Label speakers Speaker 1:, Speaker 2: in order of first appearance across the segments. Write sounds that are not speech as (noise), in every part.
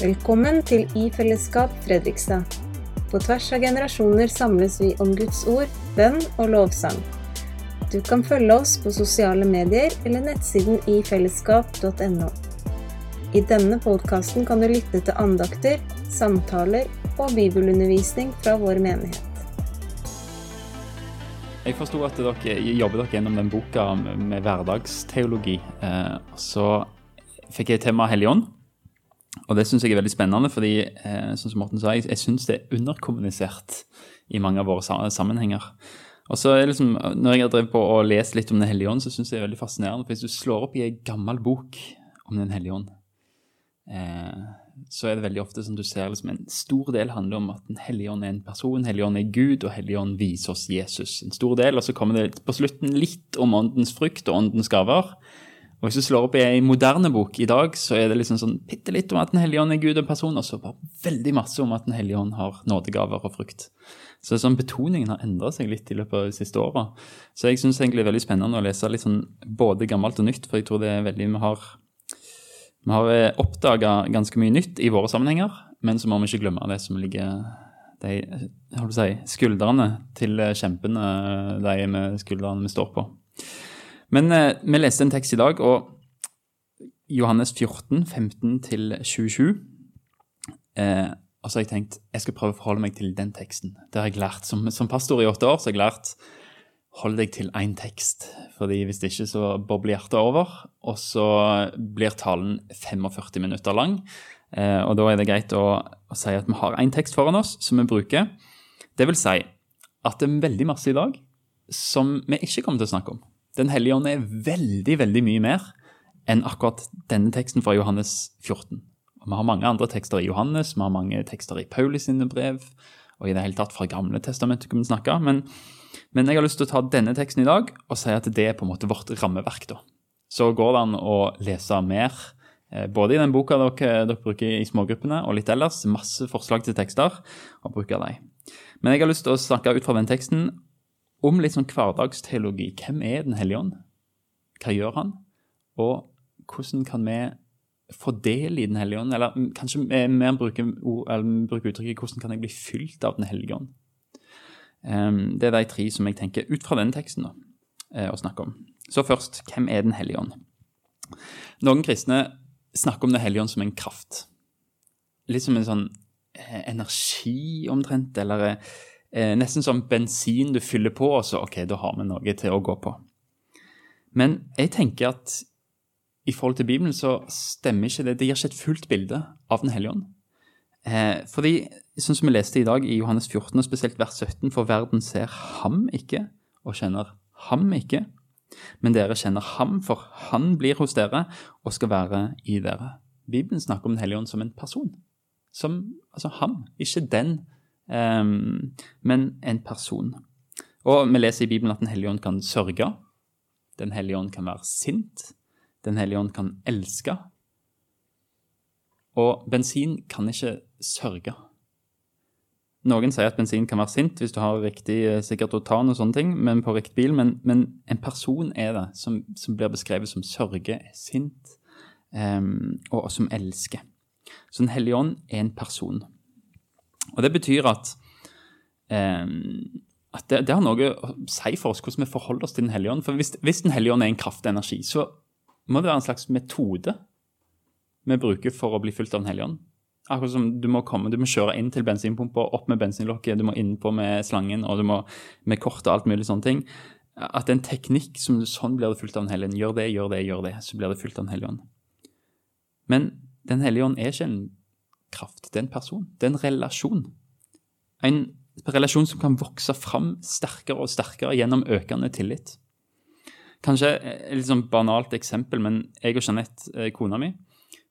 Speaker 1: Velkommen til I fellesskap Fredrikstad. På tvers av generasjoner samles vi om Guds ord, bønn og lovsang. Du kan følge oss på sosiale medier eller nettsiden ifellesskap.no. I denne podkasten kan du lytte til andakter, samtaler og bibelundervisning fra vår menighet.
Speaker 2: Jeg forsto at dere jobber dere gjennom den boka med hverdagsteologi. Eh, så fikk jeg tema Hellig ånd. Og det syns jeg er veldig spennende, fordi eh, som Morten sa, jeg, jeg syns det er underkommunisert i mange av våre sammenhenger. Og så er liksom, Når jeg har drevet på og lest litt om Den hellige ånd, så syns jeg det er veldig fascinerende. For hvis du slår opp i ei gammel bok om Den hellige ånd, eh, så er det veldig ofte som du ser liksom en stor del handler om at Den hellige ånd er en person, Hellige ånd er Gud, og Hellige ånd viser oss Jesus. En stor del, Og så kommer det på slutten litt om åndens frukt og åndens gaver. Og Hvis du slår opp i en moderne bok i dag, så er det liksom sånn bitte litt om at Den hellige ånd er Gud og person, og så bare veldig masse om at Den hellige ånd har nådegaver og frukt. Så sånn Betoningen har endra seg litt i løpet av de siste åra. Så jeg syns egentlig det er veldig spennende å lese litt sånn både gammelt og nytt, for jeg tror det er veldig Vi har, vi har oppdaga ganske mye nytt i våre sammenhenger, men så må vi ikke glemme det som ligger de si, skuldrene til kjempene, de med skuldrene vi står på. Men eh, vi leste en tekst i dag, og Johannes 14, 15-27. Eh, og så har jeg tenkt jeg skal prøve å forholde meg til den teksten. Det har jeg lært. Som, som pastor i åtte år så har jeg lært hold deg til én tekst. fordi hvis det ikke så bobler hjertet over, og så blir talen 45 minutter lang. Eh, og da er det greit å, å si at vi har én tekst foran oss som vi bruker. Det vil si at det er veldig masse i dag som vi ikke kommer til å snakke om. Den hellige ånd er veldig, veldig mye mer enn akkurat denne teksten fra Johannes 14. Og vi har mange andre tekster i Johannes, vi har mange tekster i Paulus sine brev, og i det hele tatt fra Gamle testamentet kan snakke. Men, men, jeg har lyst til å ta denne teksten i dag og si at det er på en måte vårt rammeverk. da. Så går det an å lese mer, eh, både i den boka dere, dere bruker i smågruppene, og litt ellers. Masse forslag til tekster, og bruke dem. Men jeg har lyst til å snakke ut fra den teksten om litt sånn hverdagsteologi. Hvem er Den hellige ånd? Hva gjør han? Og hvordan kan vi få del i Den hellige ånd? Eller kanskje mer bruke, bruke uttrykket 'hvordan kan jeg bli fylt av Den hellige ånd'? Um, det er de tre som jeg tenker ut fra denne teksten eh, å snakke om. Så først, hvem er Den hellige ånd? Noen kristne snakker om Den hellige ånd som en kraft. Litt som en sånn eh, energi, omtrent, eller eh, nesten som bensin du fyller på, og så ok, da har vi noe til å gå på. Men jeg tenker at i forhold til Bibelen så stemmer ikke det. Det gir ikke et fullt bilde av Den hellige ånd. Eh, fordi, sånn som vi leste i dag i Johannes 14, og spesielt vers 17, for verden ser ham ikke og kjenner ham ikke. Men dere kjenner ham, for han blir hos dere og skal være i dere. Bibelen snakker om Den hellige ånd som en person. Som, altså ham, ikke den um, men en person. Og vi leser i Bibelen at Den hellige ånd kan sørge. Den hellige ånd kan være sint. Den hellige ånd kan elske. Og bensin kan ikke sørge. Noen sier at bensin kan være sint hvis du har riktig eh, sikkert otan og sånne ting, men på riktig bil, men, men en person er det som, som, blir beskrevet som sørge, sint, um, og som elsker. Så Den hellige ånd er en person. Og Det betyr at, eh, at det, det, har noe å si for oss hvordan vi forholder oss til Den hellige ånd. For hvis, hvis Den hellige ånd er en kraftig energi, så må det være en slags metode vi bruker for å bli fylt av Den hellige ånd. Akkurat som Du må komme, du må kjøre inn til bensinpumpa, opp med bensinlokket, du må innpå med slangen og du må med kort og alt mulig sånne ting. At det er en teknikk som sånn blir det fylt av Den hellige ånd. Gjør det, gjør det, gjør det, så blir det fylt av Den hellige ånd. Men Den hellige ånd er ikke en kraft. Det er en person. Det er en relasjon. En relasjon som kan vokse fram sterkere og sterkere gjennom økende tillit. Kanskje et litt sånn banalt eksempel, men jeg og Jeanette, eh, kona mi,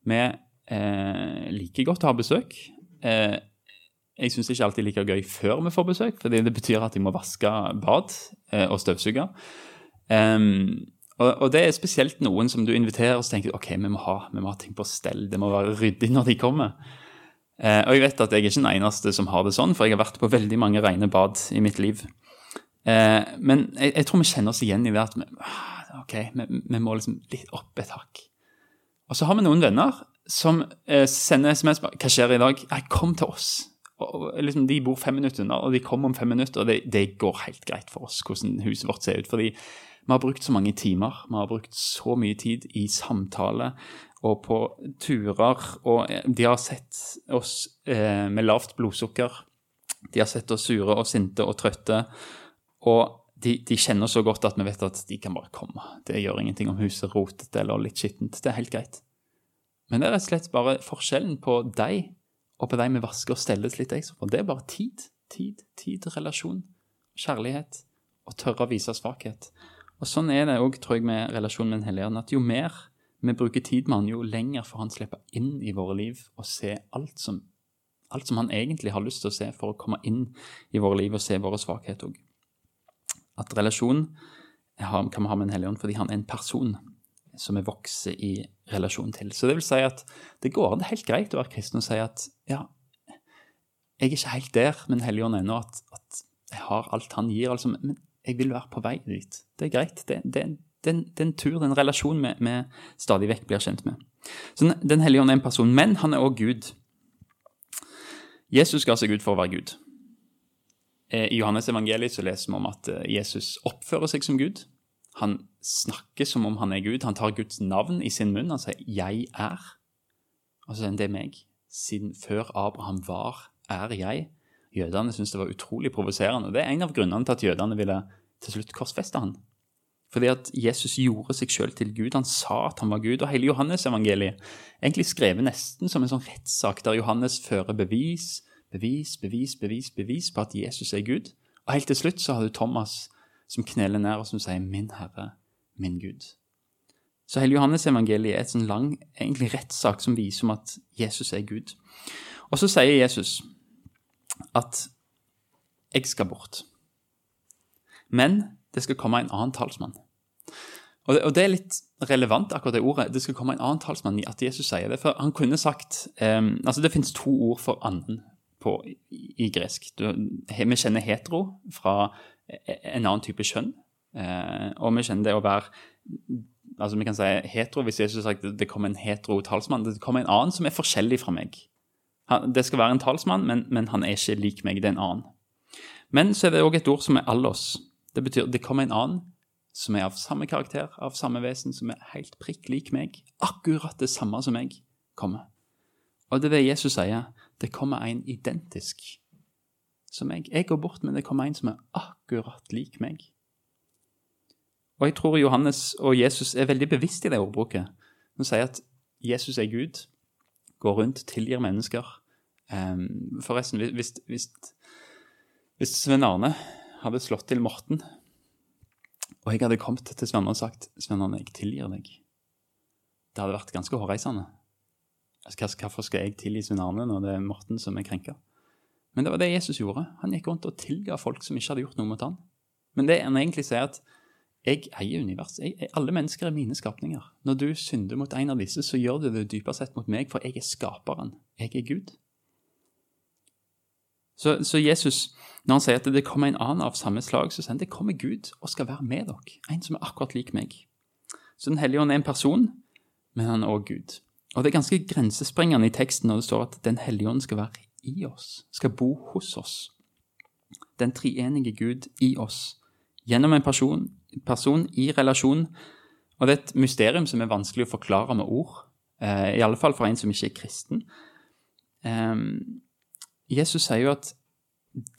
Speaker 2: vi eh, liker godt å ha besøk. Eh, jeg syns ikke alltid like gøy før vi får besøk, fordi det betyr at jeg må vaske bad eh, og støvsuge. Um, og, og, det er spesielt noen som du inviterer og så tenker ok, vi må ha, vi må ha ting på stell. Det må være ryddig når de kommer. Eh, og jeg vet at jeg er ikke den eneste som har det sånn, for jeg har vært på veldig mange rene bad i mitt liv. Eh, men jeg, tror vi kjenner oss igjen i det at vi, ah, ok, vi, vi må liksom litt opp et hakk. Og så har vi noen venner som eh, sender SMS 'Hva skjer i dag?' Nei, kom til oss. Og, liksom, de bor fem minutter unna, og de kommer om fem minutter. Og det, det går helt greit for oss hvordan huset vårt ser ut. fordi vi har brukt så mange timer, vi har brukt så mye tid i samtale og på turer. Og de har sett oss eh, med lavt blodsukker. De har sett oss sure og sinte og trøtte. Og de, de, kjenner så godt at vi vet at de kan bare komme. Det gjør ingenting om huset er rotete eller litt skittent. Det er helt greit. Men det er rett og slett bare forskjellen på deg og på deg vi vasker og steller litt ekstra for. Det er bare tid. Tid, tid, relasjon, kjærlighet og tørre å vise svakhet. Og Sånn er det òg, tror jeg, med relasjonen med Den hellige ånd. At jo mer vi bruker tid med han, jo lenger får han slippe inn i våre liv og se alt som, alt som han egentlig har lyst til å se, for å komme inn i våre liv og se våre svakheter òg. At relasjon kan vi ha med Den hellige ånd fordi han er en person som vi vokser i relasjon til. Så det vil si at det går an helt greit å være kristen og si at ja, jeg er ikke helt der med Den hellige ånd ennå, at, at, jeg har alt han gir, altså, men jeg vil være på vei dit. Det er greit. Det, er en tur, en relasjon vi, stadig vekk blir kjent med. Så Den hellige ånd er en person, men han er også Gud. Jesus ga seg ut for å være Gud. Eh, I Johannes evangeliet så leser vi om at eh, Jesus oppfører seg som Gud. Han snakker som om han er Gud. Han tar Guds navn i sin munn. Han sier 'jeg er'. Og så sier han 'det er meg'. Siden før Abraham var, er jeg. Jødene syntes det var utrolig provoserende. Det er en av grunnene til at jødene ville til slutt korsfeste han. Fordi at Jesus gjorde seg sjøl til Gud. Han sa at han var Gud. Og hele Johannes-evangeliet egentlig skrevet nesten som en sånn rettssak der Johannes fører bevis, bevis, bevis, bevis, bevis på at Jesus er Gud. Og helt til slutt så har du Thomas som kneler ned og som sier 'Min Herre, min Gud'. Så hele Johannes-evangeliet er et sånn lang rettssak som viser om at Jesus er Gud. Og så sier Jesus at 'jeg skal bort', men det skal komme en annen talsmann. Og det, og det, er litt relevant, akkurat det ordet. Det skal komme en annen talsmann i at Jesus sier det. For han kunne sagt um, altså Det finnes to ord for anden på, i, i gresk. Du, vi kjenner hetero fra en annen type kjønn. Uh, og vi kjenner det å være altså Vi kan si hetero hvis Jesus har sagt det kommer en hetero talsmann. Det kommer en annen som er forskjellig fra meg. Han, det skal være en talsmann, men, men, han er ikke lik meg. Det er en annen. Men så er det òg et ord som er allos. Det betyr det kommer en annen som er av samme karakter, av samme vesen, som er helt prikk lik meg. Akkurat det samme som meg kommer. Og det det Jesus sier. Det kommer en identisk som meg. Jeg går bort, men det kommer en som er akkurat lik meg. Og jeg tror Johannes og Jesus er veldig bevisst i det ordbruket. Han sier at Jesus er Gud, går rundt, tilgir mennesker. Um, forresten, hvis, hvis, hvis Sven Arne hadde slått til Morten, og jeg hadde kommet til Sven Arne og sagt 'Sven Arne, jeg tilgir deg', det hadde vært ganske hårreisende. Altså, hvorfor skal jeg tilgi Sven Arne når det er Morten som er krenka? Men det var det Jesus gjorde. Han gikk rundt og tilga folk som ikke hadde gjort noe mot han. Men det han egentlig sier, at jeg eier universet. alle mennesker er mine skapninger. Når du synder mot en av disse, så gjør du det dypest sett mot meg, for jeg er skaperen. Jeg er Gud. Så, så, Jesus, når han sier at det kommer en annen av samme slag, så sier han det kommer Gud og skal være med dere. En som er akkurat lik meg. Så Den hellige ånd er en person, men han er også Gud. Og Det er ganske grensesprengende i teksten når det står at Den hellige ånd skal være i oss, skal bo hos oss. Den treenige Gud i oss. Gjennom en person, person i relasjon. Og det er et mysterium som er vanskelig å forklare med ord. Eh, I alle fall for en som ikke er kristen. Eh, Jesus sier jo at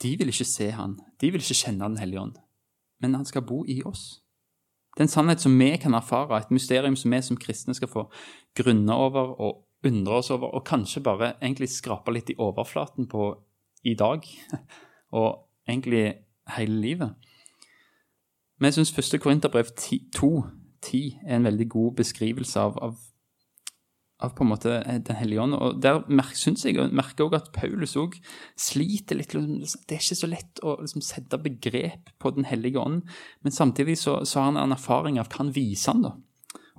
Speaker 2: de vil ikke se han, de vil ikke kjenne Den hellige ånd, men han skal bo i oss. Det er en sannhet som vi kan erfare, et mysterium som vi som kristne skal få grunne over og undre oss over, og kanskje bare egentlig skrape litt i overflaten på i dag, (laughs) og egentlig hele livet. Jeg syns første Korinterbrev 2.10 er en veldig god beskrivelse av, av, av, på en måte Den hellige ånd. Og der syns jeg merker også at Paulus òg sliter litt. Liksom, det er ikke så lett å liksom, sette begrep på Den hellige ånd, men samtidig så, så har han en erfaring av hva han viser han da.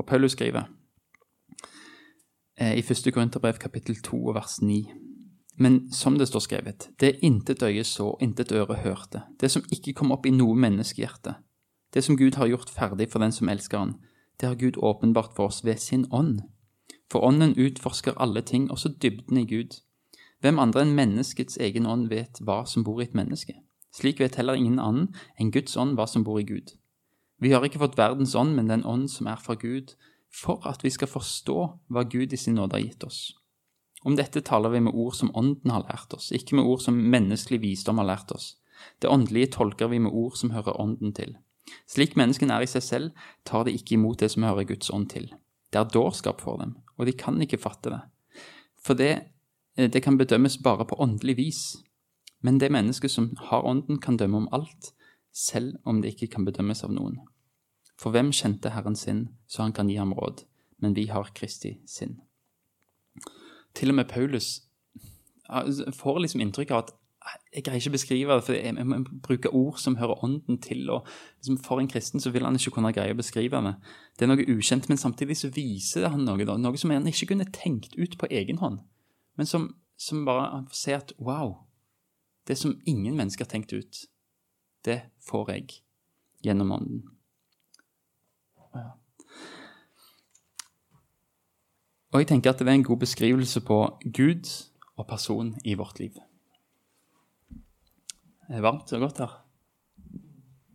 Speaker 2: Og Paulus skriver Eh, i 1. Korinterbrev kapittel 2 vers 9. Men som det står skrevet, det intet øye så, intet øre hørte, det som ikke kom opp i noe menneskehjerte. Det som Gud har gjort ferdig for den som elsker Han, det har Gud åpenbart for oss ved sin ånd. For ånden utforsker alle ting, også dybden i Gud. Hvem andre enn menneskets egen ånd vet hva som bor i et menneske? Slik vet heller ingen annen enn Guds ånd hva som bor i Gud. Vi har ikke fått verdens ånd, men den ånd som er fra Gud, for at vi skal forstå hva Gud i sin nåde har gitt oss. Om dette taler vi med ord som Ånden har lært oss, ikke med ord som menneskelig visdom har lært oss. Det åndelige tolker vi med ord som hører Ånden til. Slik menneskene er i seg selv, tar de ikke imot det som hører Guds ånd til. Det er dårskap for dem, og de kan ikke fatte det. For det, eh, det kan bedømmes bare på åndelig vis. Men det mennesket som har Ånden, kan dømme om alt, selv om det ikke kan bedømmes av noen. For hvem kjente Herren sin, så han kan gi ham råd? Men vi har Kristi sinn. Til og med Paulus får liksom inntrykk av at jeg greier ikke å beskrive det, for jeg må bruke ord som hører ånden til. og liksom For en kristen så vil han ikke kunne greie å beskrive det. Det er noe ukjent, men samtidig så viser han noe, da, noe som han ikke kunne tenkt ut på egen hånd. Men som, som bare får se at wow, det som ingen mennesker har tenkt ut, det får jeg gjennom ånden. Og jeg tenker at det er en god beskrivelse på Gud og person i vårt liv. Det er varmt og godt her.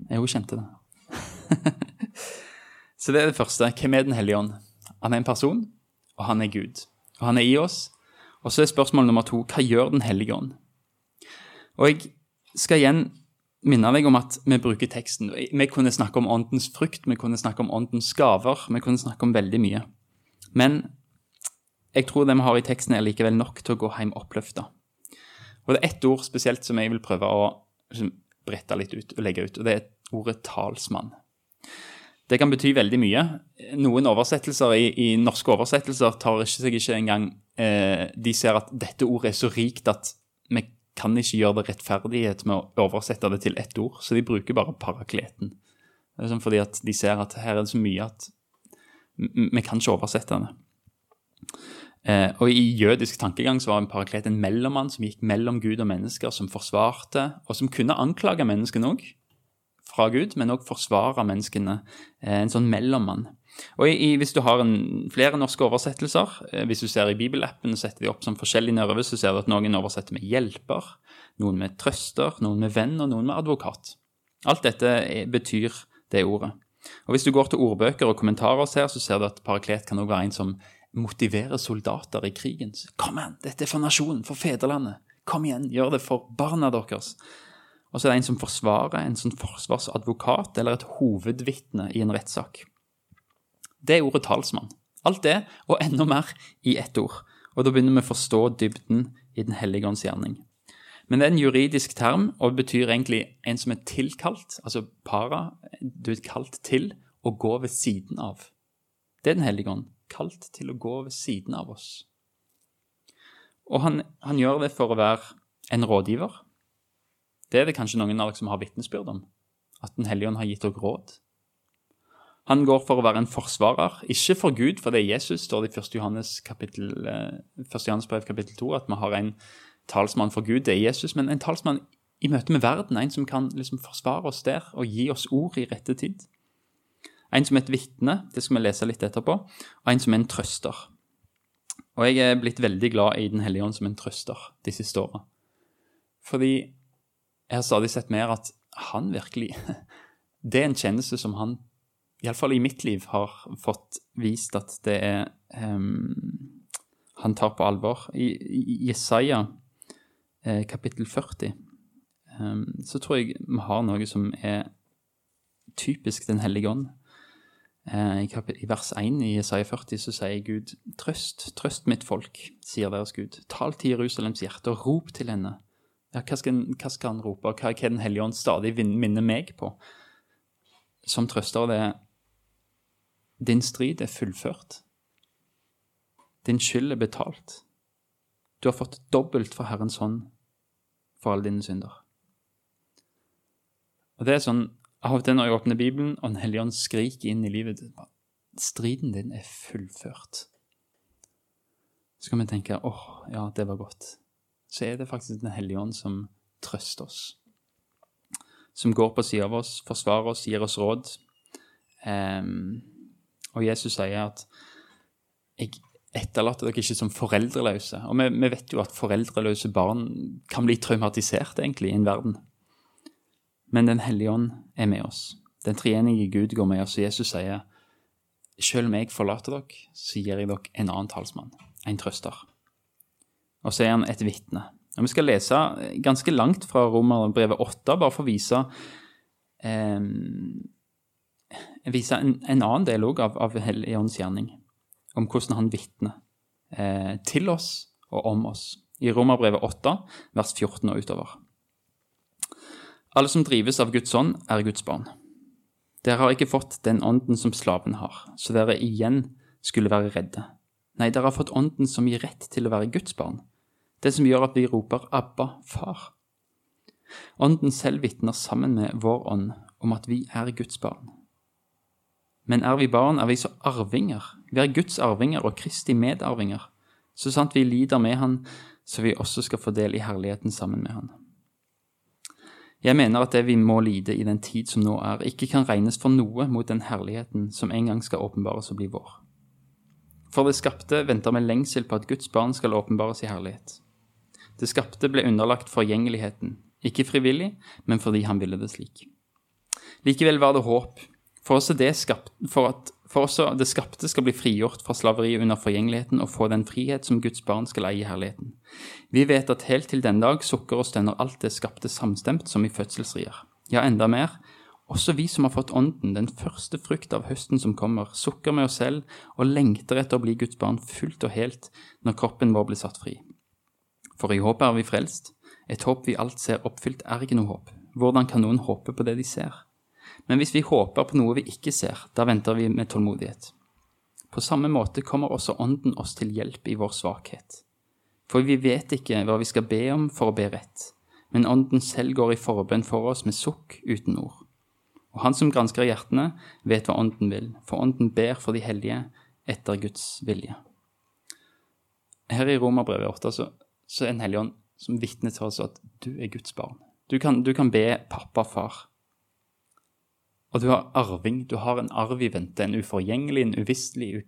Speaker 2: Jeg òg kjente det. (laughs) Så det er det første. Hvem er Den hellige ånd? Han er en person, og han er Gud. Og han er i oss. Og så er spørsmål nummer to hva gjør Den hellige ånd? Og jeg skal igjen minne deg om at vi bruker teksten. Vi kunne snakke om åndens frukt, vi kunne snakke om åndens gaver, vi kunne snakke om veldig mye. Men jeg tror det vi har i teksten, er likevel nok til å gå hjem oppløfta. Og det er ett ord spesielt som jeg vil prøve å liksom, brette litt ut og legge ut, og det er ordet talsmann. Det kan bety veldig mye. Noen oversettelser i, i norske oversettelser tar ikke seg ikke engang eh, De ser at dette ordet er så rikt at vi kan ikke gjøre det rettferdighet med å oversette det til ett ord, så de bruker bare parakleten. Sånn fordi at de ser at her er det så mye at vi kan ikke oversette det. Eh, og I jødisk tankegang så var en paraklet en mellommann som gikk mellom Gud og mennesker, som forsvarte, og som kunne anklage menneskene òg fra Gud, men òg forsvare menneskene. Eh, en sånn mellommann. Og i, Hvis du har en, flere norske oversettelser, eh, hvis du ser i bibelappen, setter de opp som forskjellige nerve, så ser du at noen oversetter med hjelper, noen med trøster, noen med venn og noen med advokat. Alt dette er, betyr det ordet. Og Hvis du går til ordbøker og kommentarer ser, så ser du at paraklet kan også være en som motivere soldater i krigen. Kom igjen, dette er for nasjonen, for fedrelandet. Kom igjen, gjør det for barna deres. Og så er det en som forsvarer, en sånn forsvarsadvokat eller et hovedvitne i en rettssak. Det er ordet talsmann. Alt det, og enda mer, i ett ord. Og da begynner vi å forstå dybden i Den hellige ånds gjerning. Men det er en juridisk term og betyr egentlig en som er tilkalt, altså para, du er kalt til å gå ved siden av. Det er Den hellige ånd kalt til å gå ved siden av oss. Og han, han gjør det for å være en rådgiver. Det er det kanskje noen av dere som har vitnesbyrd om, at Den hellige ånd har gitt dere råd. Han går for å være en forsvarer, ikke for Gud, for det er Jesus, står det i 1. Johannes, kapittel, 1. Eh, Johannes brev kapittel 2, at vi har en talsmann for Gud, det er Jesus, men en talsmann i møte med verden, en som kan liksom forsvare oss der og gi oss ord i rette tid. En som er et vitne, det skal vi lese litt etterpå, og en som er en trøster. Og jeg er blitt veldig glad i Den hellige ånd som en trøster de siste åra. Fordi jeg har stadig sett mer at han virkelig (laughs) Det er en kjennelse som han, iallfall i mitt liv, har fått vist at det er um, Han tar på alvor. I, i Jesaja eh, kapittel 40 um, så tror jeg vi har noe som er typisk Den hellige ånd. Eh, I vers 1 i Isaiah 40 så sier Gud, trøst, trøst mitt folk, sier deres Gud. Tal til Jerusalems hjerte og rop til henne. Ja, hva, skal, hva skal han rope, hva, er Den hellige ånd stadig minner meg på? Som trøster det Din strid er fullført. Din skyld er betalt. Du har fått dobbelt fra Herrens hånd for alle dine synder. Og det er sånn av og til når jeg åpner Bibelen, og Den hellige ånd skriker inn i livet Striden din er fullført. Så kan vi tenke åh, oh, ja, det var godt. Så er det faktisk Den hellige ånd som trøster oss. Som går på sida av oss, forsvarer oss, gir oss råd. Um, og Jesus sier at jeg, etterlater dere ikke som foreldreløse. Og vi, vi, vet jo at foreldreløse barn kan bli traumatisert, egentlig, i en verden. Men Den hellige ånd er med oss. Den treenige Gud går med oss, og Jesus sier selv om jeg forlater dere, så gir jeg dere en annen talsmann, en trøster. Og så er han et vitne. Og Vi skal lese ganske langt fra Romerbrevet 8, bare for å vise, eh, vise en, en, annen del òg av, av Helligåndens gjerning om hvordan han vitner eh, til oss og om oss. I Romerbrevet 8, vers 14 og utover. Alle som drives av Guds ånd, er Guds barn. Dere har ikke fått den ånden som slaven har, så dere igjen skulle være redde. Nei, dere har fått ånden som gir rett til å være Guds barn, det som gjør at vi roper Abba, far. Ånden selv vitner sammen med vår ånd om at vi er Guds barn. Men er vi barn, er vi så arvinger. Vi er Guds arvinger og Kristi medarvinger, så sant vi lider med Han, så vi også skal få del i herligheten sammen med Han. Jeg mener at det vi må lide i den tid som nå er, ikke kan regnes for noe mot den herligheten som en gang skal åpenbares og bli vår. For det skapte venter med lengsel på at Guds barn skal åpenbares i herlighet. Det skapte ble underlagt forgjengeligheten, ikke frivillig, men fordi han ville det slik. Likevel var det håp, for også det, skapte, for at, for også det skapte skal bli frigjort fra slaveriet under forgjengeligheten og få den frihet som Guds barn skal eie i herligheten. Vi vet at helt til den dag sukker og stønner alt det skapte samstemt som i fødselsrier. Ja, enda mer. Også vi som har fått Ånden, den første frukt av høsten som kommer, sukker med oss selv og lengter etter å bli Guds barn fullt og helt når kroppen vår blir satt fri. For i håpet er vi frelst. Et håp vi alt ser oppfylt, er ikke noe håp. Hvordan kan noen håpe på det de ser? Men hvis vi håper på noe vi ikke ser, da venter vi med tålmodighet. På samme måte kommer også Ånden oss til hjelp i vår svakhet. For vi vet ikke hva vi skal be om for å be rett, men Ånden selv går i forbønn for oss med sukk uten ord. Og Han som gransker hjertene, vet hva Ånden vil, for Ånden ber for de hellige etter Guds vilje. Her i Romerbrevet 8 så, så er en hellig ånd som vitner til oss at du er Guds barn. Du kan, du kan be pappa, far. Og du har arving. Du har en arv i vente. En uforgjengelig, en uvisselig,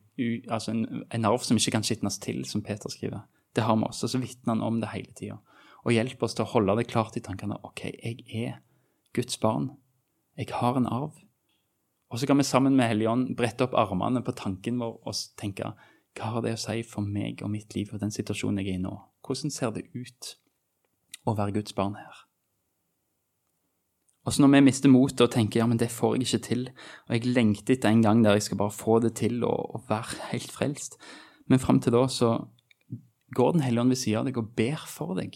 Speaker 2: altså en, en, arv som ikke kan skitnes til, som Peter skriver. Det har vi også. Så vitner han om det hele tida. Og hjelper oss til å holde det klart i tankene. OK, jeg er Guds barn. Jeg har en arv. Og så kan vi sammen med Helligånd brette opp armene på tanken vår og tenke hva har det å si for meg og mitt liv og den situasjonen jeg er i nå? Hvordan ser det ut å være Guds barn her? Og så når vi mister motet og tenker ja, men det får jeg ikke til, og jeg lengter etter en gang der jeg skal bare få det til og, og være helt frelst Men fram til da så går Den hellige ånd ved siden av deg og ber for deg.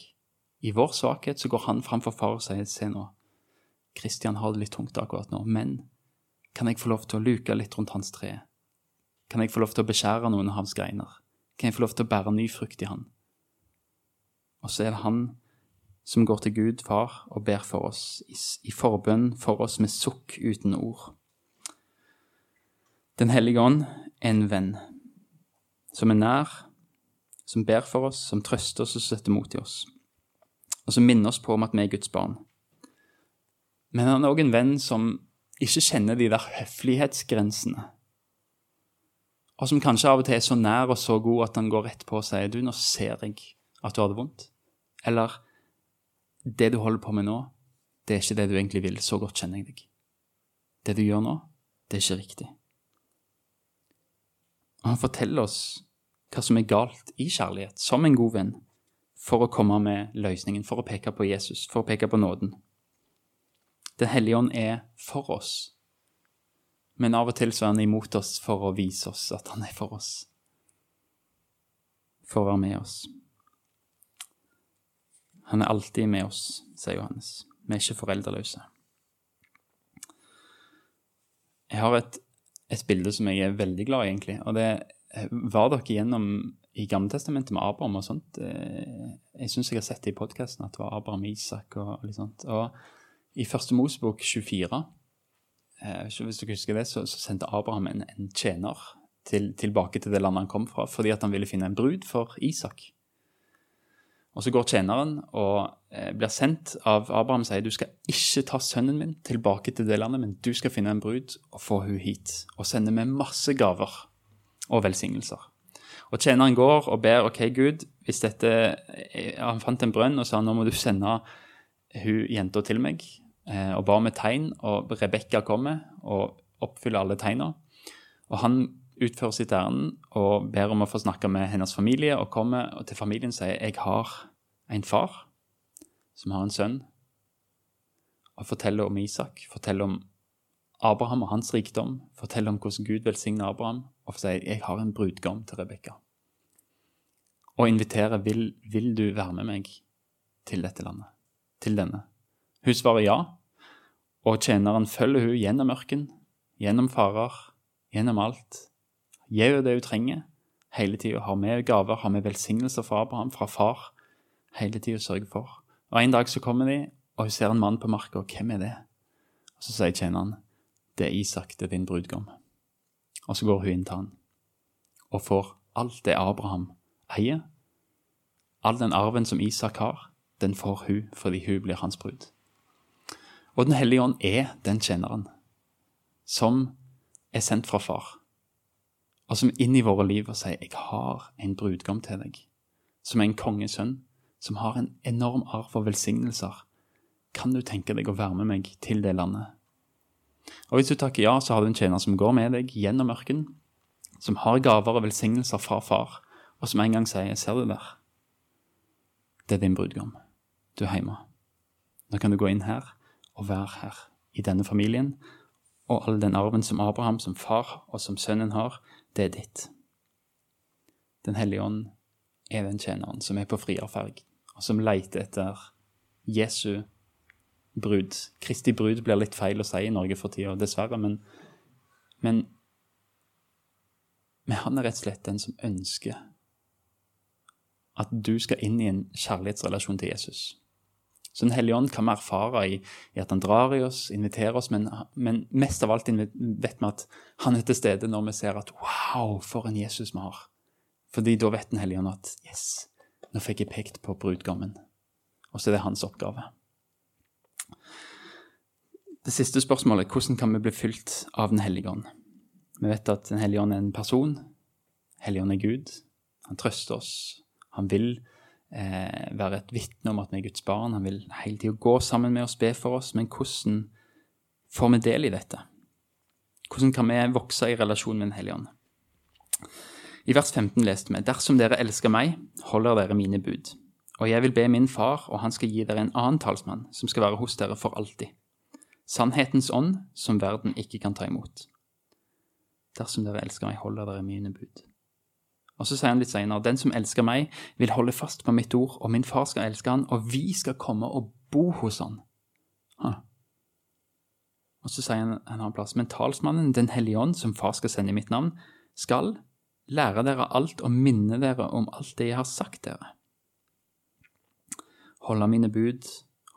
Speaker 2: I vår svakhet så går han framfor far og sier se nå, Kristian har det litt tungt akkurat nå, men kan jeg få lov til å luke litt rundt hans tre? Kan jeg få lov til å beskjære noen av hans greiner? Kan jeg få lov til å bære ny frukt i han? Og så er det han som går til Gud Far og ber for oss, i, forbønn for oss med sukk uten ord. Den hellige ånd er en venn, som er nær, som ber for oss, som trøster oss og setter mot i oss, og som minner oss på om at vi er Guds barn. Men han er òg en venn som ikke kjenner de der høflighetsgrensene, og som kanskje av og til er så nær og så god at han går rett på og sier du, nå ser jeg at du har det vondt. Eller det du holder på med nå, det er ikke det du egentlig vil. Så godt kjenner jeg deg. Det du gjør nå, det er ikke riktig. Og han forteller oss hva som er galt i kjærlighet, som en god venn, for å komme med løsningen, for å peke på Jesus, for å peke på nåden. Den hellige ånd er for oss, men av og til så er han imot oss for å vise oss at han er for oss, for å være med oss. Han er alltid med oss, sier Johannes. Vi er ikke foreldreløse. Jeg har et, et, bilde som jeg er veldig glad i, egentlig. Og det var dere gjennom i Gammeltestamentet med Abraham og sånt. Eh, jeg syns jeg har sett det i podkasten at det var Abraham Isak og litt sånt. Og i første Mosebok 24, eh, hvis dere husker det, så, så sendte Abraham en, en tjener til, tilbake til det landet han kom fra, fordi at han ville finne en brud for Isak. Og så går tjeneren og eh, blir sendt av Abraham og sier du skal ikke ta sønnen min tilbake til det landet, men du skal finne en brud og få hun hit. Og sende med masse gaver og velsignelser. Og tjeneren går og ber OK, Gud, hvis dette Han fant en brønn og sa nå må du sende hun jenta til meg, eh, og ba om et tegn. Og Rebekka kommer og oppfyller alle tegna. Og han utfører sitt ærend og ber om å få snakke med hennes familie, og kommer og til familien sier jeg har en far som har en sønn, og forteller om Isak, forteller om Abraham og hans rikdom, forteller om hvordan Gud velsigner Abraham, og sier jeg har en brudgom til Rebekka. Og inviterer vil, vil du være med meg til dette landet, til denne. Hun svarer ja, og tjeneren følger hun gjennom ørken, gjennom farer, gjennom alt. Gir henne det hun trenger hele tida, har med gaver, har med velsignelser fra Abraham, fra far, hele tida sørger for. Og En dag så kommer de, og hun ser en mann på marka, hvem er det? Og Så sier tjeneren, det er Isak, det er din brudgom. Og så går hun inn til han, og får alt det Abraham eier. All den arven som Isak har, den får hun fordi hun blir hans brud. Og Den hellige ånd er den tjeneren som er sendt fra far, og som inn i våre liv og sier 'Jeg har en brudgom til deg', som er en kongesønn, som har en enorm arv og velsignelser. Kan du tenke deg å være med meg til det landet? Og Hvis du takker ja, så har du en tjener som går med deg gjennom ørkenen, som har gaver og velsignelser fra far, og som en gang sier 'Ser du der? Det er din brudgom. Du er hjemme. Nå kan du gå inn her og være her, i denne familien, og all den arven som Abraham som far og som sønnen har, det er ditt. Den hellige ånd er den tjeneren som er på frierferg, og som leiter etter Jesu brud. Kristi brud blir litt feil å si i Norge for tida, dessverre, men, men, men han er rett og slett den som ønsker at du skal inn i en kjærlighetsrelasjon til Jesus. Så Den hellige ånd kan vi erfare i, i, at han drar i oss, inviterer oss, men, men, mest av alt vet vi at han er til stede når vi ser at wow, for en Jesus vi har. Fordi da vet Den hellige ånd at yes, nå fikk jeg pekt på brudgommen. Og så er det hans oppgave. Det siste spørsmålet hvordan kan vi bli fylt av Den hellige ånd? Vi vet at Den hellige ånd er en person. Hellige ånd er Gud. Han trøster oss. Han vil eh, være et vitne om at vi er Guds barn. Han vil hele tida gå sammen med oss, be for oss. Men hvordan får vi del i dette? Hvordan kan vi vokse i relasjon med Den hellige ånd? I vers 15 leste vi Dersom dere elsker meg, holder dere mine bud. Og jeg vil be min far, og han skal gi dere en annen talsmann, som skal være hos dere for alltid. Sannhetens ånd, som verden ikke kan ta imot. Dersom dere elsker meg, holder dere mine bud. Og så sier han litt senere, den som elsker meg, vil holde fast på mitt ord, og min far skal elske han, og vi skal komme og bo hos han. Ha. Og så sier han en annen plass, men talsmannen, Den hellige ånd, som far skal sende i mitt navn, skal lære dere alt og minne dere om alt det jeg har sagt dere. Holde mine bud,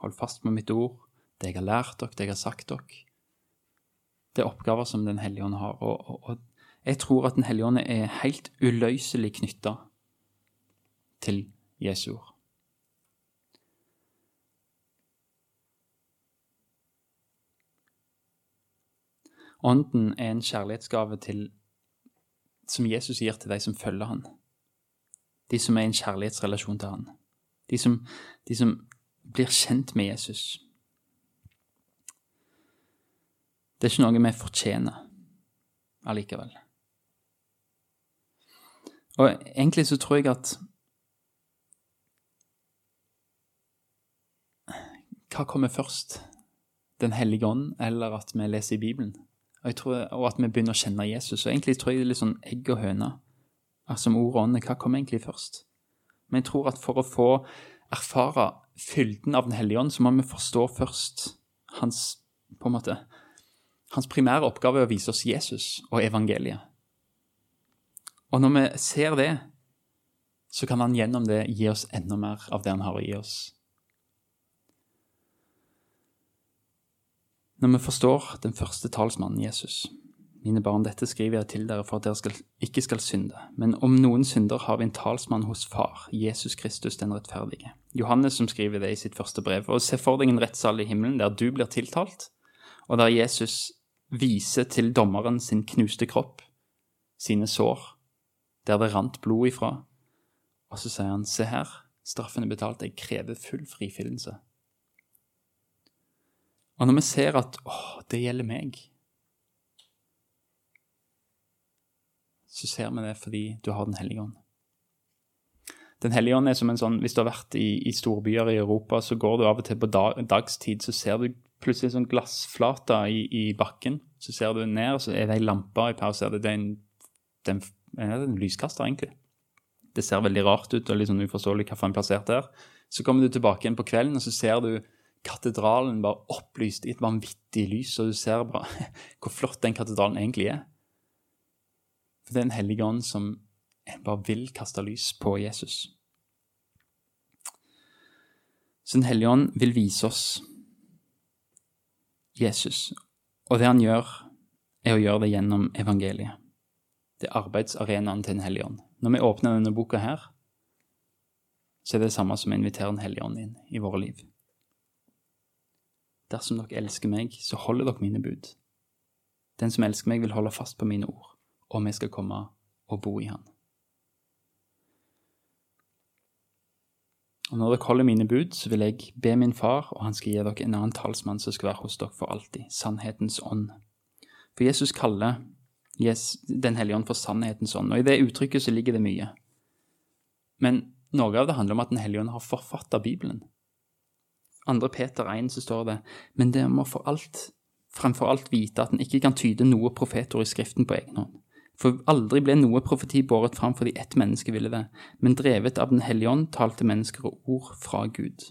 Speaker 2: hold fast på mitt ord, det jeg har lært dere, det jeg har sagt dere. Det er oppgaver som Den hellige ånd har, og, og, og jeg tror at Den hellige ånd er helt uløselig knytta til Jesu ord. Ånden er en kjærlighetsgave til, som Jesus gir til de som følger han. De som er i en kjærlighetsrelasjon til han. De som, de som blir kjent med Jesus. Det er ikke noe vi fortjener allikevel. Og egentlig så tror jeg at Hva kommer først? Den hellige ånd, eller at vi leser i Bibelen? Og, tror, og, at vi begynner å kjenne Jesus. Og egentlig tror jeg det er litt sånn egg og høne. Altså om ord og ånd. Hva kommer egentlig først? Men jeg tror at for å få erfare fylden av Den hellige ånd, så må vi forstå først hans på en måte, hans primære oppgave er å vise oss Jesus og evangeliet. Og når vi ser det, så kan han gjennom det gi oss enda mer av det han har å gi oss. Når vi forstår den første talsmannen, Jesus Mine barn, dette skriver jeg til dere for at dere skal, ikke skal synde. Men om noen synder, har vi en talsmann hos Far, Jesus Kristus den rettferdige. Johannes som skriver det i sitt første brev. Og se for deg en rettssal i himmelen der du blir tiltalt, og der Jesus viser til dommeren sin knuste kropp, sine sår, der det rant blod ifra. Og så sier han, se her, straffen er betalt, jeg krever full frifinnelse. Og når vi ser at åh, det gjelder meg, så ser vi det fordi du har Den hellige ånd. Den hellige ånd er som en sånn Hvis du har vært i, i storbyer i Europa, så går du av og til på dag, dagstid, så ser du plutselig en sånn glassflate i, i, bakken. Så ser du ned, så er det ei lampe i pausen, Det er en, det er en, en lyskaster, egentlig. Det ser veldig rart ut og litt sånn uforståelig den er plassert der. Så kommer du tilbake igjen på kvelden, og så ser du katedralen bare opplyst i et vanvittig lys, og du ser bare (laughs) hvor flott den katedralen egentlig er. For det er en hellig ånd som bare vil kaste lys på Jesus. Så Den hellige ånd vil vise oss Jesus, og det han gjør, er å gjøre det gjennom evangeliet. Det er arbeidsarenaen til Den hellige ånd. Når vi åpner denne boka her, så er det det samme som å invitere Den hellige ånd inn i våre liv. Dersom dere elsker meg, så holder dere mine bud. Den som elsker meg, vil holde fast på mine ord, og vi skal komme og bo i Han. Og når dere holder mine bud, så vil jeg be min far, og han skal gi dere en annen talsmann som skal være hos dere for alltid, sannhetens ånd. For Jesus kaller yes, Den hellige ånd for sannhetens ånd, og i det uttrykket så ligger det mye. Men noe av det handler om at Den hellige ånd har forfatta Bibelen. Andre Peter 1 så står det, men det må for alt, fremfor alt vite at en ikke kan tyde noe profetord i Skriften på egen hånd. For aldri ble noe profeti båret fram fordi ett menneske ville det, men drevet av Den hellige ånd talte mennesker og ord fra Gud.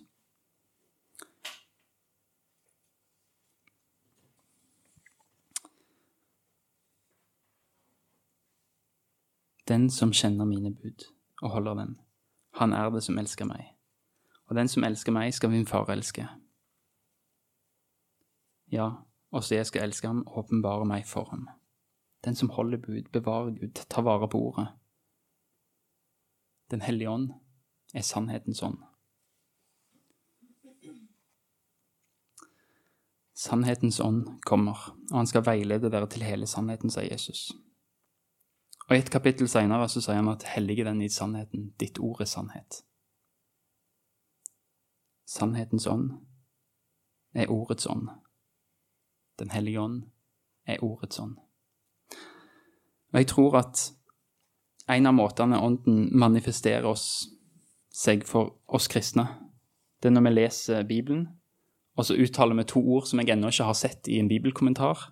Speaker 2: Den som kjenner mine bud og holder dem, han er det som elsker meg. Og den som elsker meg, skal min far elske. Ja, også jeg skal elske ham og åpenbare meg for ham. Den som holder bud, bevarer Gud, tar vare på ordet. Den hellige ånd er sannhetens ånd. Sannhetens ånd kommer, og han skal veilede dere til hele sannheten, sier Jesus. Og I et kapittel senere så sier han at hellige den i sannheten, ditt ord er sannhet. Sannhetens ånd er ordets ånd. Den hellige ånd er ordets ånd. Og jeg tror at en av måtene Ånden manifesterer oss, seg for oss kristne, det er når vi leser Bibelen, og så uttaler vi to ord som jeg ennå ikke har sett i en bibelkommentar,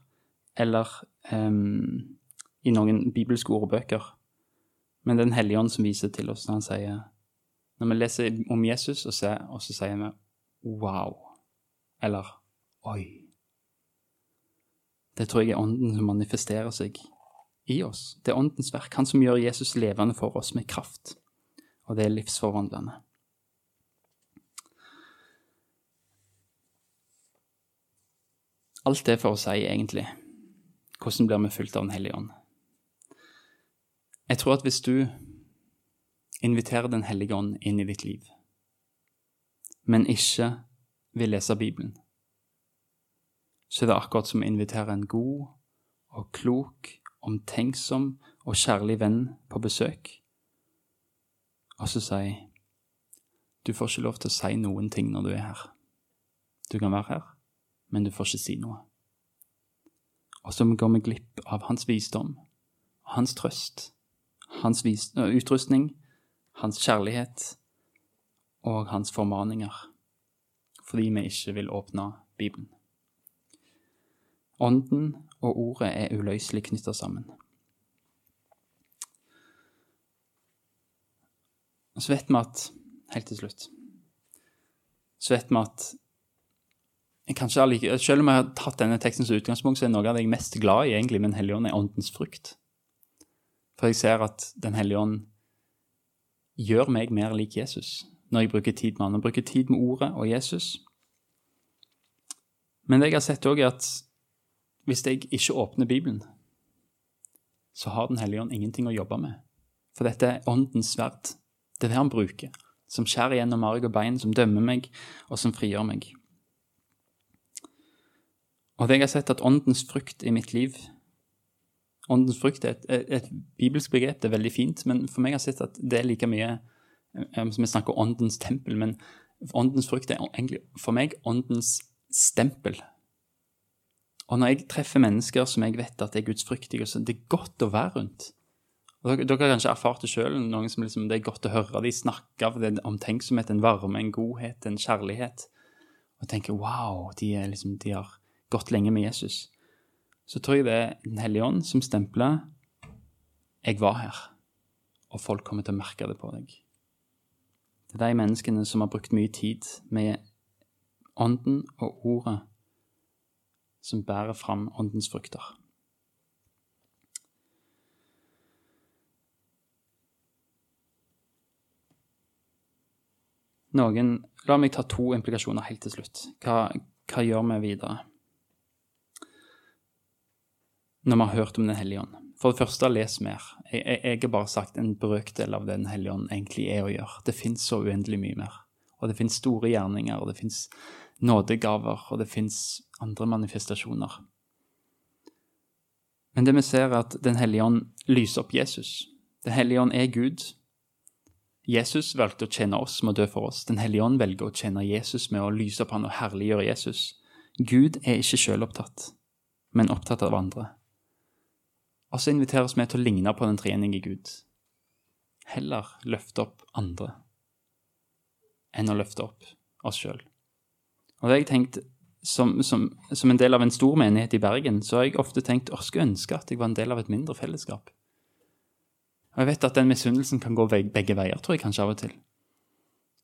Speaker 2: eller um, i noen bibelske ordbøker. Men det er Den hellige ånd som viser til oss når han sier Når vi leser om Jesus, og, ser, og så sier vi wow, eller oi. Det tror jeg er Ånden som manifesterer seg i oss. Det er Åndens verk, han som gjør Jesus levende for oss med kraft. Og det er livsforvandlende. Alt det for å si, egentlig, hvordan blir vi fulgt av Den hellige ånd? Jeg tror at hvis du inviterer Den hellige ånd inn i ditt liv, men ikke vil lese Bibelen, så er det akkurat som å invitere en god og klok omtenksom og kjærlig venn på besøk, og så sier du får ikke lov til å si noen ting når du er her. Du kan være her, men du får ikke si noe. Og så går vi glipp av hans visdom, hans trøst, hans utrustning, hans kjærlighet og hans formaninger, fordi vi ikke vil åpne Bibelen. Ånden og ordet er uløselig knytta sammen. Så vet vi at Helt til slutt Så vet vi at kanskje Selv om jeg har tatt denne teksten som utgangspunkt, så er noe av det jeg er mest glad i egentlig med Den hellige ånd, er åndens frukt. For jeg ser at Den hellige ånd gjør meg mer lik Jesus når jeg bruker tid med han, og bruker tid med ordet og Jesus. Men det jeg har sett òg, er at hvis jeg ikke åpner Bibelen, så har Den hellige ånd ingenting å jobbe med. For dette er åndens sverd. Det er det han bruker, som skjærer gjennom marg og bein, som dømmer meg, og som frigjør meg. Og det jeg har sett at åndens frukt i mitt liv, åndens frukt er et, et, et bibelsk begrep, det er veldig fint, men for meg har jeg sett at det er like mye eh, som Vi snakker åndens tempel, men åndens frukt er egentlig for meg åndens stempel. Og når jeg treffer mennesker som jeg vet at er gudsfryktige, så det er godt å være rundt. Og dere, dere har kanskje erfart det sjøl, noen som liksom, det er godt å høre de snakke av det en omtenksomhet, en varme, en godhet, en kjærlighet. Og tenker wow, de, liksom, de har gått lenge med Jesus. Så tror jeg det er Den hellige ånd som stempler 'jeg var her', og folk kommer til å merke det på deg. Det er de menneskene som har brukt mye tid med ånden og ordet, som bærer fram åndens frukter. Noen, La meg ta to implikasjoner helt til slutt. Hva, hva gjør vi videre? Når vi har hørt om Den hellige ånd. For det første, les mer. Jeg, jeg, jeg har bare sagt en brøkdel av det Den hellige ånd egentlig er å gjøre. Det fins så uendelig mye mer. Og det fins store gjerninger, og det fins nådegaver, og det fins andre manifestasjoner. Men det vi ser, er at Den hellige ånd lyser opp Jesus. Den hellige ånd er Gud, Jesus valgte å tjene oss med å dø for oss. Den hellige ånd velger å tjene Jesus med å lyse opp han og herliggjøre Jesus. Gud er ikke selvopptatt, men opptatt av andre. Og så inviteres vi til å ligne på den treenige Gud. Heller løfte opp andre enn å løfte opp oss sjøl. Og det har jeg tenkt, som, som, som, en del av en stor menighet i Bergen, så har jeg ofte tenkt å skulle ønske at jeg var en del av et mindre fellesskap. Og jeg vet at den misunnelsen kan gå begge veier, tror jeg kanskje av og til.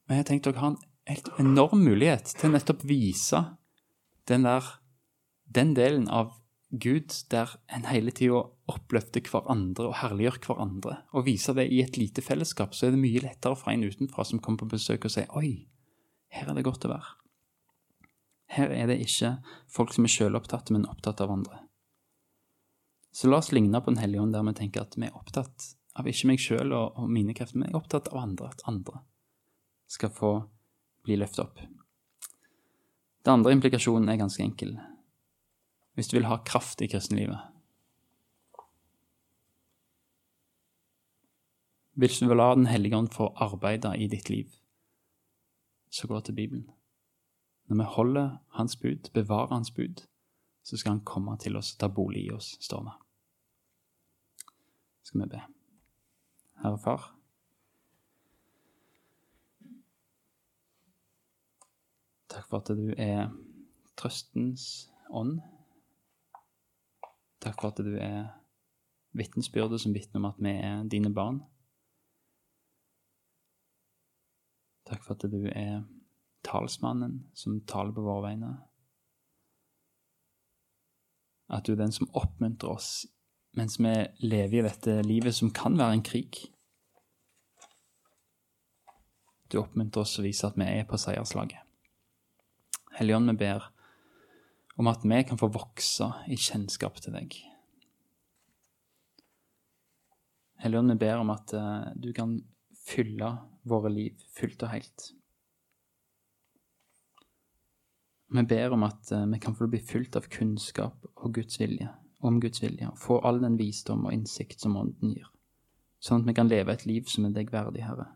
Speaker 2: Men jeg tenkte å har en helt enorm mulighet til nettopp vise den der den delen av Gud der en hele tida oppløfter hverandre og herliggjør hverandre. Og viser det i et lite fellesskap, så er det mye lettere for en utenfra som kommer på besøk og sier Oi, her er det godt å være. Her er det ikke folk som er sjølopptatte, men opptatt av andre. Så la oss ligne på Den hellige ånd der vi tenker at vi er opptatt av ikke meg sjøl og, og, mine krefter, men jeg er opptatt av andre, at andre skal få bli løftet opp. Den andre implikasjonen er ganske enkel. Hvis du vil ha kraft i kristenlivet Hvis du vil la Den hellige ånd få arbeide i ditt liv, så gå til Bibelen. Når vi holder Hans bud, bevarer Hans bud, så skal Han komme til oss ta bolig i oss, står vi. Skal vi be. Herre Far. Takk for at du er trøstens ånd. Takk for at du er vitnesbyrdet som vitner om at vi er dine barn. Takk for at du er talsmannen som taler på våre vegne. At du er den som oppmuntrer oss mens vi lever i dette livet som kan være en krig. Du oppmuntrer oss å vise at vi er på seierslaget. Helligånd, vi ber om at vi kan få vokse i kjennskap til deg. Helligånd, vi ber om at uh, du kan fylle våre liv fullt og helt. Vi ber om at uh, vi kan få bli fylt av kunnskap og Guds vilje om Guds vilje, og få all den visdom og innsikt som Ånden gir, sånn at vi kan leve et liv som er deg verdig, Herre,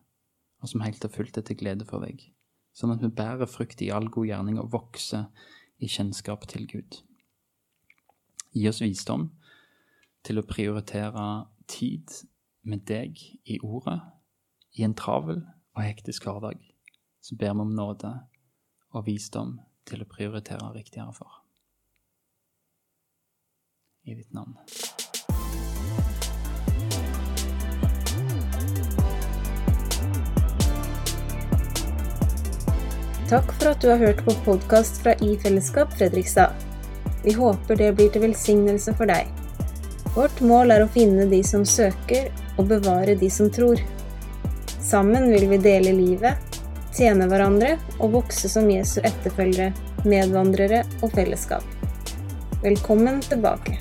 Speaker 2: og som helt og fullt er til glede for deg, sånn at vi bærer frukt i all god gjerning og vokser i kjennskap til Gud. Gi oss visdom til å prioritere tid med deg i ordet i en travel og hektisk hverdag. Så ber vi om nåde og visdom til å prioritere riktigere for i ditt navn.
Speaker 1: Takk for at du har hørt på podkast fra I Fellesskap Fredrikstad. Vi håper det blir til velsignelse for deg. Vårt mål er å finne de som søker, og bevare de som tror. Sammen vil vi dele livet, tjene hverandre og vokse som Jesu etterfølgere, medvandrere og fellesskap. Velkommen tilbake.